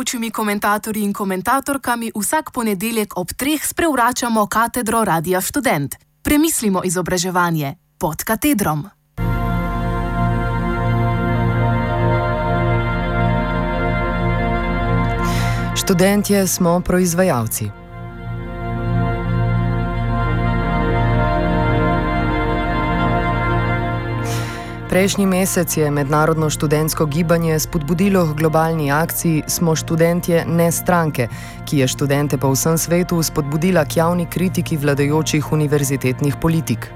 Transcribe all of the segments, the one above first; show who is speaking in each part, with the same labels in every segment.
Speaker 1: gostujočimi komentatorji in komentatorkami vsak ponedeljek ob treh sprevračamo katedro Radia Student. Premislimo izobraževanje pod katedrom.
Speaker 2: Študentje smo proizvajalci. Prejšnji mesec je mednarodno študentsko gibanje spodbudilo k globalni akciji Smo študentje, ne stranke, ki je študente po vsem svetu spodbudila k javni kritiki vladajočih univerzitetnih politik.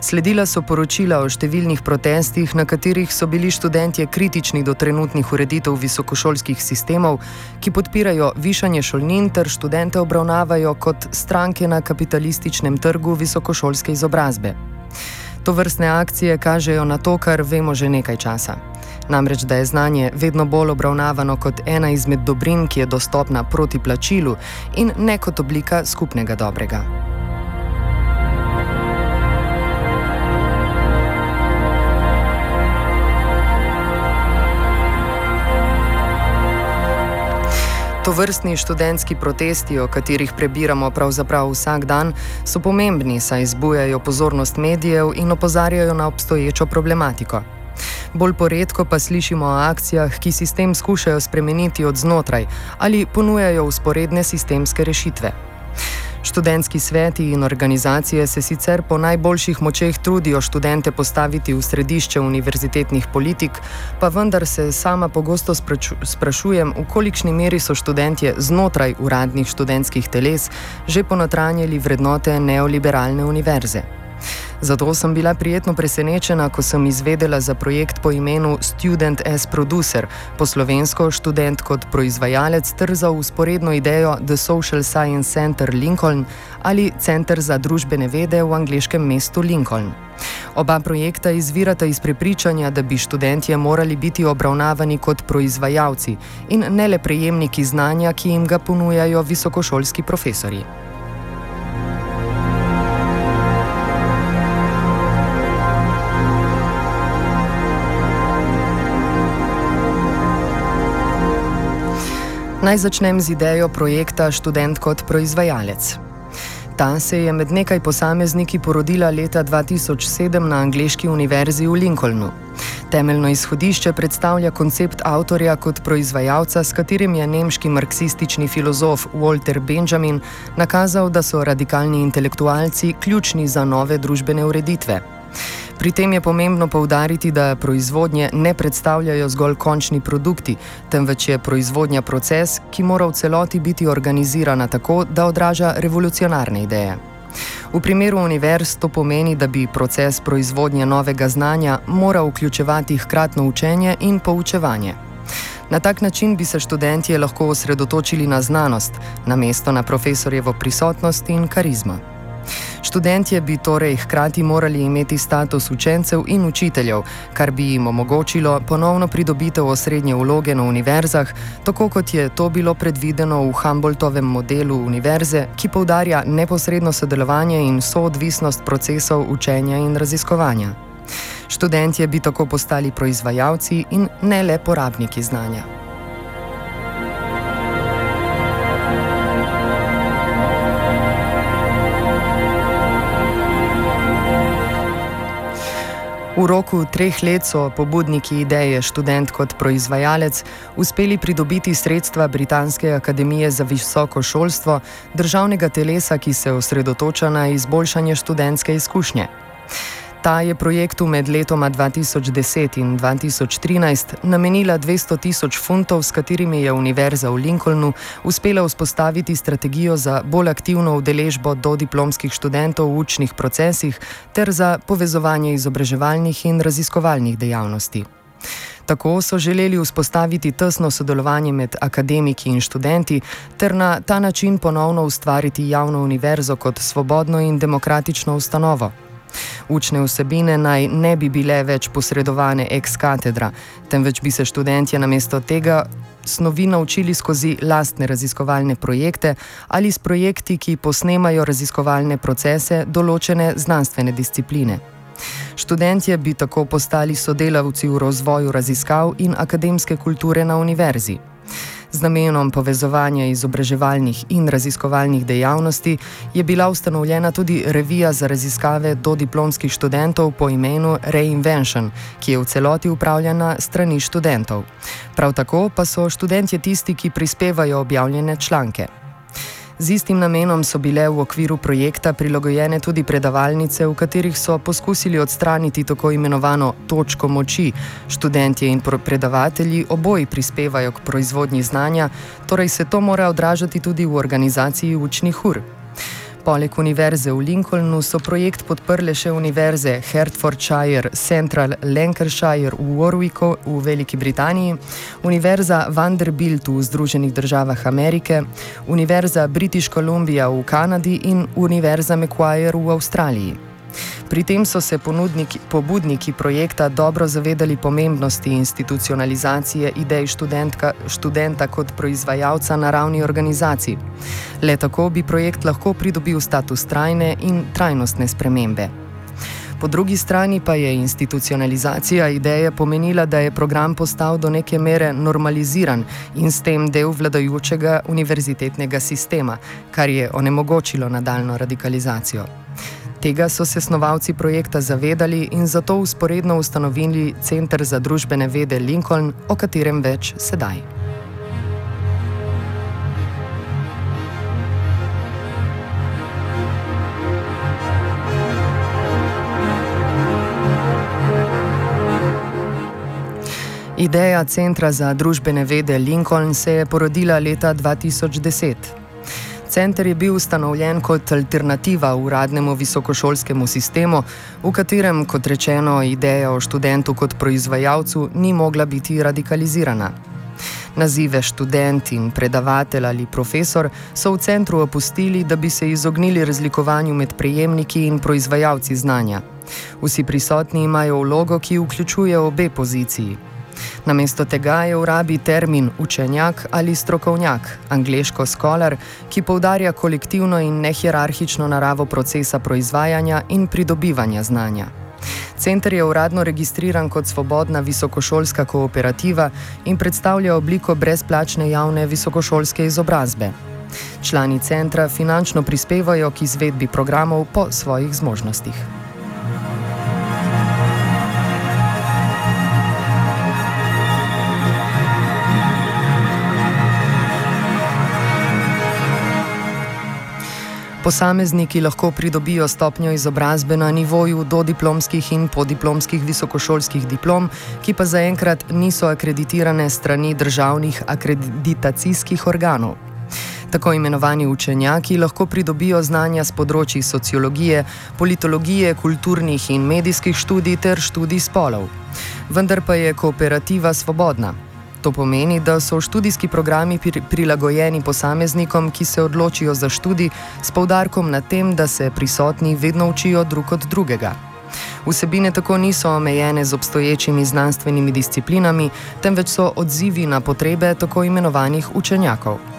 Speaker 2: Sledila so poročila o številnih protestih, na katerih so bili študentje kritični do trenutnih ureditev visokošolskih sistemov, ki podpirajo višanje šolnin ter študente obravnavajo kot stranke na kapitalističnem trgu visokošolske izobrazbe. To vrstne akcije kažejo na to, kar vemo že nekaj časa. Namreč, da je znanje vedno bolj obravnavano kot ena izmed dobrin, ki je dostopna proti plačilu in ne kot oblika skupnega dobrega. To vrstni študentski protesti, o katerih prebiramo pravzaprav vsak dan, so pomembni, saj izbujajo pozornost medijev in opozarjajo na obstoječo problematiko. Bolj poredko pa slišimo o akcijah, ki sistem skušajo spremeniti od znotraj ali ponujajo usporedne sistemske rešitve. Študentski sveti in organizacije se sicer po najboljših močeh trudijo študente postaviti v središče univerzitetnih politik, pa vendar se sama pogosto sprašujem, v kolikšni meri so študentje znotraj uradnih študentskih teles že ponotranjili vrednote neoliberalne univerze. Zato sem bila prijetno presenečena, ko sem izvedela za projekt po imenu Student as Producer, po slovensko študent kot proizvajalec, ter za usporedno idejo The Social Science Center Lincoln ali Center za družbene vede v angliškem mestu Lincoln. Oba projekta izvirata iz prepričanja, da bi študentje morali biti obravnavani kot proizvajalci in ne le prejemniki znanja, ki jim ga ponujajo visokošolski profesori. Naj začnem z idejo projekta Študent kot proizvajalec. Ta se je med nekaj posamezniki porodila leta 2007 na angliški univerzi v Lincolnu. Temeljno izhodišče predstavlja koncept avtorja kot proizvajalca, s katerim je nemški marksistični filozof Walter Benjamin nakazal, da so radikalni intelektualci ključni za nove družbene ureditve. Pri tem je pomembno povdariti, da proizvodnje ne predstavljajo zgolj končni produkti, temveč je proizvodnja proces, ki mora v celoti biti organizirana tako, da odraža revolucionarne ideje. V primeru univerz to pomeni, da bi proces proizvodnje novega znanja moral vključevati hkratno učenje in poučevanje. Na tak način bi se študentje lahko osredotočili na znanost, namesto na profesorjevo prisotnost in karizmo. Študentje bi torej hkrati morali imeti status učencev in učiteljev, kar bi jim omogočilo ponovno pridobitev osrednje vloge na univerzah, tako kot je to bilo predvideno v Humboldtovem modelu univerze, ki poudarja neposredno sodelovanje in soodvisnost procesov učenja in raziskovanja. Študentje bi tako postali proizvajalci in ne le porabniki znanja. V roku treh let so pobudniki ideje študent kot proizvajalec uspeli pridobiti sredstva Britanske akademije za visoko šolstvo, državnega telesa, ki se osredotoča na izboljšanje študentske izkušnje. Ta je projektu med letoma 2010 in 2013 namenila 200 tisoč funtov, s katerimi je Univerza v Lincolnu uspela vzpostaviti strategijo za bolj aktivno udeležbo do diplomskih študentov v učnih procesih ter za povezovanje izobraževalnih in raziskovalnih dejavnosti. Tako so želeli vzpostaviti tesno sodelovanje med akademiki in študenti ter na ta način ponovno ustvariti javno univerzo kot svobodno in demokratično ustanovo. Učne vsebine naj ne bi bile več posredovane ex katedra, temveč bi se študentje namesto tega snovi naučili skozi lastne raziskovalne projekte ali s projekti, ki posnemajo raziskovalne procese določene znanstvene discipline. Študentje bi tako postali sodelavci v razvoju raziskav in akademske kulture na univerzi. Z namenom povezovanja izobraževalnih in raziskovalnih dejavnosti je bila ustanovljena tudi revija za raziskave do diplomskih študentov po imenu Reinvention, ki je v celoti upravljena strani študentov. Prav tako pa so študentje tisti, ki prispevajo objavljene članke. Z istim namenom so bile v okviru projekta prilagojene tudi predavalnice, v katerih so poskusili odstraniti tako imenovano točko moči. Študentje in predavatelji oboji prispevajo k proizvodnji znanja, torej se to mora odražati tudi v organizaciji učnih ur. Poleg univerze v Lincolnu so projekt podprle še univerze Hertfordshire, Central Lancashire v Warwicku v Veliki Britaniji, univerza Vanderbilt v Združenih državah Amerike, univerza British Columbia v Kanadi in univerza Macquarie v Avstraliji. Pri tem so se pobudniki projekta dobro zavedali pomembnosti institucionalizacije idej študenta kot proizvajalca na ravni organizacij. Le tako bi projekt lahko pridobil status trajne in trajnostne spremembe. Po drugi strani pa je institucionalizacija ideje pomenila, da je program postal do neke mere normaliziran in s tem del vladajočega univerzitetnega sistema, kar je onemogočilo nadaljno radikalizacijo. Tega so se snovalci projekta zavedali in zato usporedno ustanovili Center za družbene vede Lincoln, o katerem več sedaj. Ideja Centra za družbene vede Lincoln se je porodila leta 2010. Center je bil ustanovljen kot alternativa uradnemu visokošolskemu sistemu, v katerem, kot rečeno, ideja o študentu kot proizvajalcu ni mogla biti radikalizirana. Nazive študent in predavatelj ali profesor so v centru opustili, da bi se izognili razlikovanju med prejemniki in proizvajalci znanja. Vsi prisotni imajo vlogo, ki vključuje obe poziciji. Namesto tega je v rabi termin učenjak ali strokovnjak, angliško scholar, ki poudarja kolektivno in nehierarhično naravo procesa proizvajanja in pridobivanja znanja. Center je uradno registriran kot svobodna visokošolska kooperativa in predstavlja obliko brezplačne javne visokošolske izobrazbe. Člani centra finančno prispevajo k izvedbi programov po svojih zmožnostih. Posamezniki lahko pridobijo stopnjo izobrazbe na nivoju do diplomskih in podiplomskih visokošolskih diplom, ki pa zaenkrat niso akreditirane strani državnih akreditacijskih organov. Tako imenovani učenjaki lahko pridobijo znanja z področji sociologije, politologije, kulturnih in medijskih študij ter študij spolov. Vendar pa je kooperativa svobodna. To pomeni, da so študijski programi prilagojeni posameznikom, ki se odločijo za študij, s poudarkom na tem, da se prisotni vedno učijo drug od drugega. Vsebine tako niso omejene z obstoječimi znanstvenimi disciplinami, temveč so odzivi na potrebe tako imenovanih učenjakov.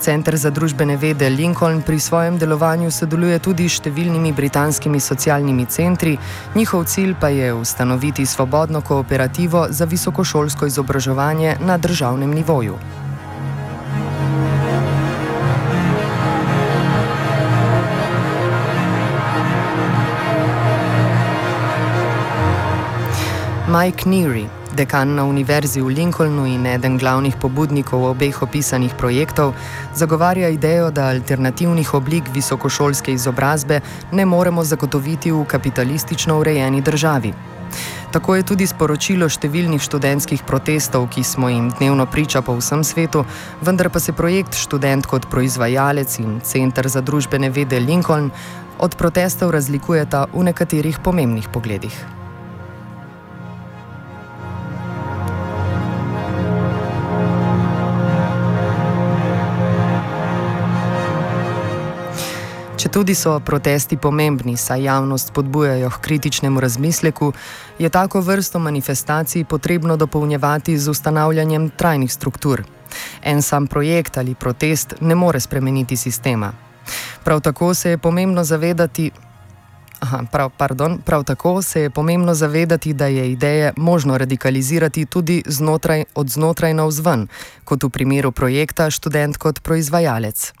Speaker 2: Center za družbene vede Lincoln pri svojem delovanju sodeluje tudi s številnimi britanskimi socialnimi centri, njihov cilj pa je ustanoviti svobodno kooperativo za visokošolsko izobraževanje na državnem nivoju. Mike Neary, dekan na Univerzi v Lincolnu in eden glavnih pobudnikov obeh opisanih projektov, zagovarja idejo, da alternativnih oblik visokošolske izobrazbe ne moremo zagotoviti v kapitalistično urejeni državi. Tako je tudi sporočilo številnih študentskih protestov, ki smo jim dnevno priča po vsem svetu, vendar pa se projekt Študent kot proizvajalec in Center za družbene vede Lincoln od protestov razlikujeta v nekaterih pomembnih pogledih. Če tudi so protesti pomembni, saj javnost spodbujajo k kritičnemu razmisleku, je tako vrsto manifestacij potrebno dopolnjevati z ustanavljanjem trajnih struktur. En sam projekt ali protest ne more spremeniti sistema. Prav tako se je pomembno zavedati, Aha, prav, pardon, prav tako se je pomembno zavedati, da je ideje možno radikalizirati tudi znotraj, od znotraj na vzven, kot v primeru projekta študent kot proizvajalec.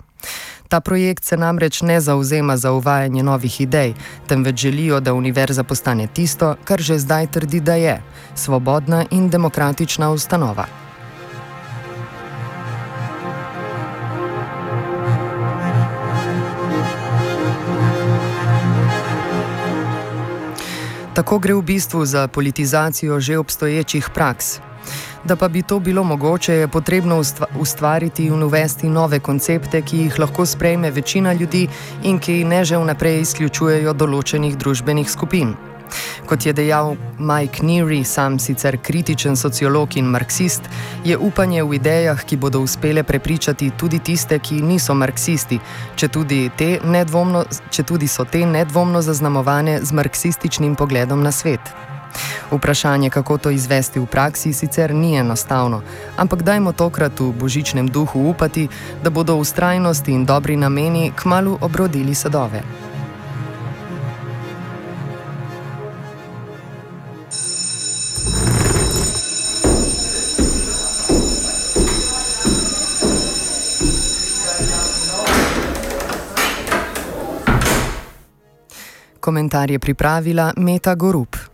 Speaker 2: Ta projekt se namreč ne zauzema za uvajanje novih idej, temveč želijo, da univerza postane tisto, kar že zdaj trdi, da je: svobodna in demokratična ustanova. Tako gre v bistvu za politizacijo že obstoječih praks. Da pa bi to bilo mogoče, je potrebno ustvariti in uvesti nove koncepte, ki jih lahko sprejme večina ljudi in ki ne že vnaprej izključujejo določenih družbenih skupin. Kot je dejal Mike Neary, sam sicer kritičen sociolog in marksist, je upanje v idejah, ki bodo uspele prepričati tudi tiste, ki niso marksisti, če tudi, nedvomno, če tudi so te nedvomno zaznamovane z marksističnim pogledom na svet. Vprašanje, kako to izvesti v praksi, sicer ni enostavno, ampak dajmo tokrat v božičnem duhu upati, da bodo ustrajnost in dobri nameni kmalo obrodili sadove. Komentar je pripravila Meta Gorup.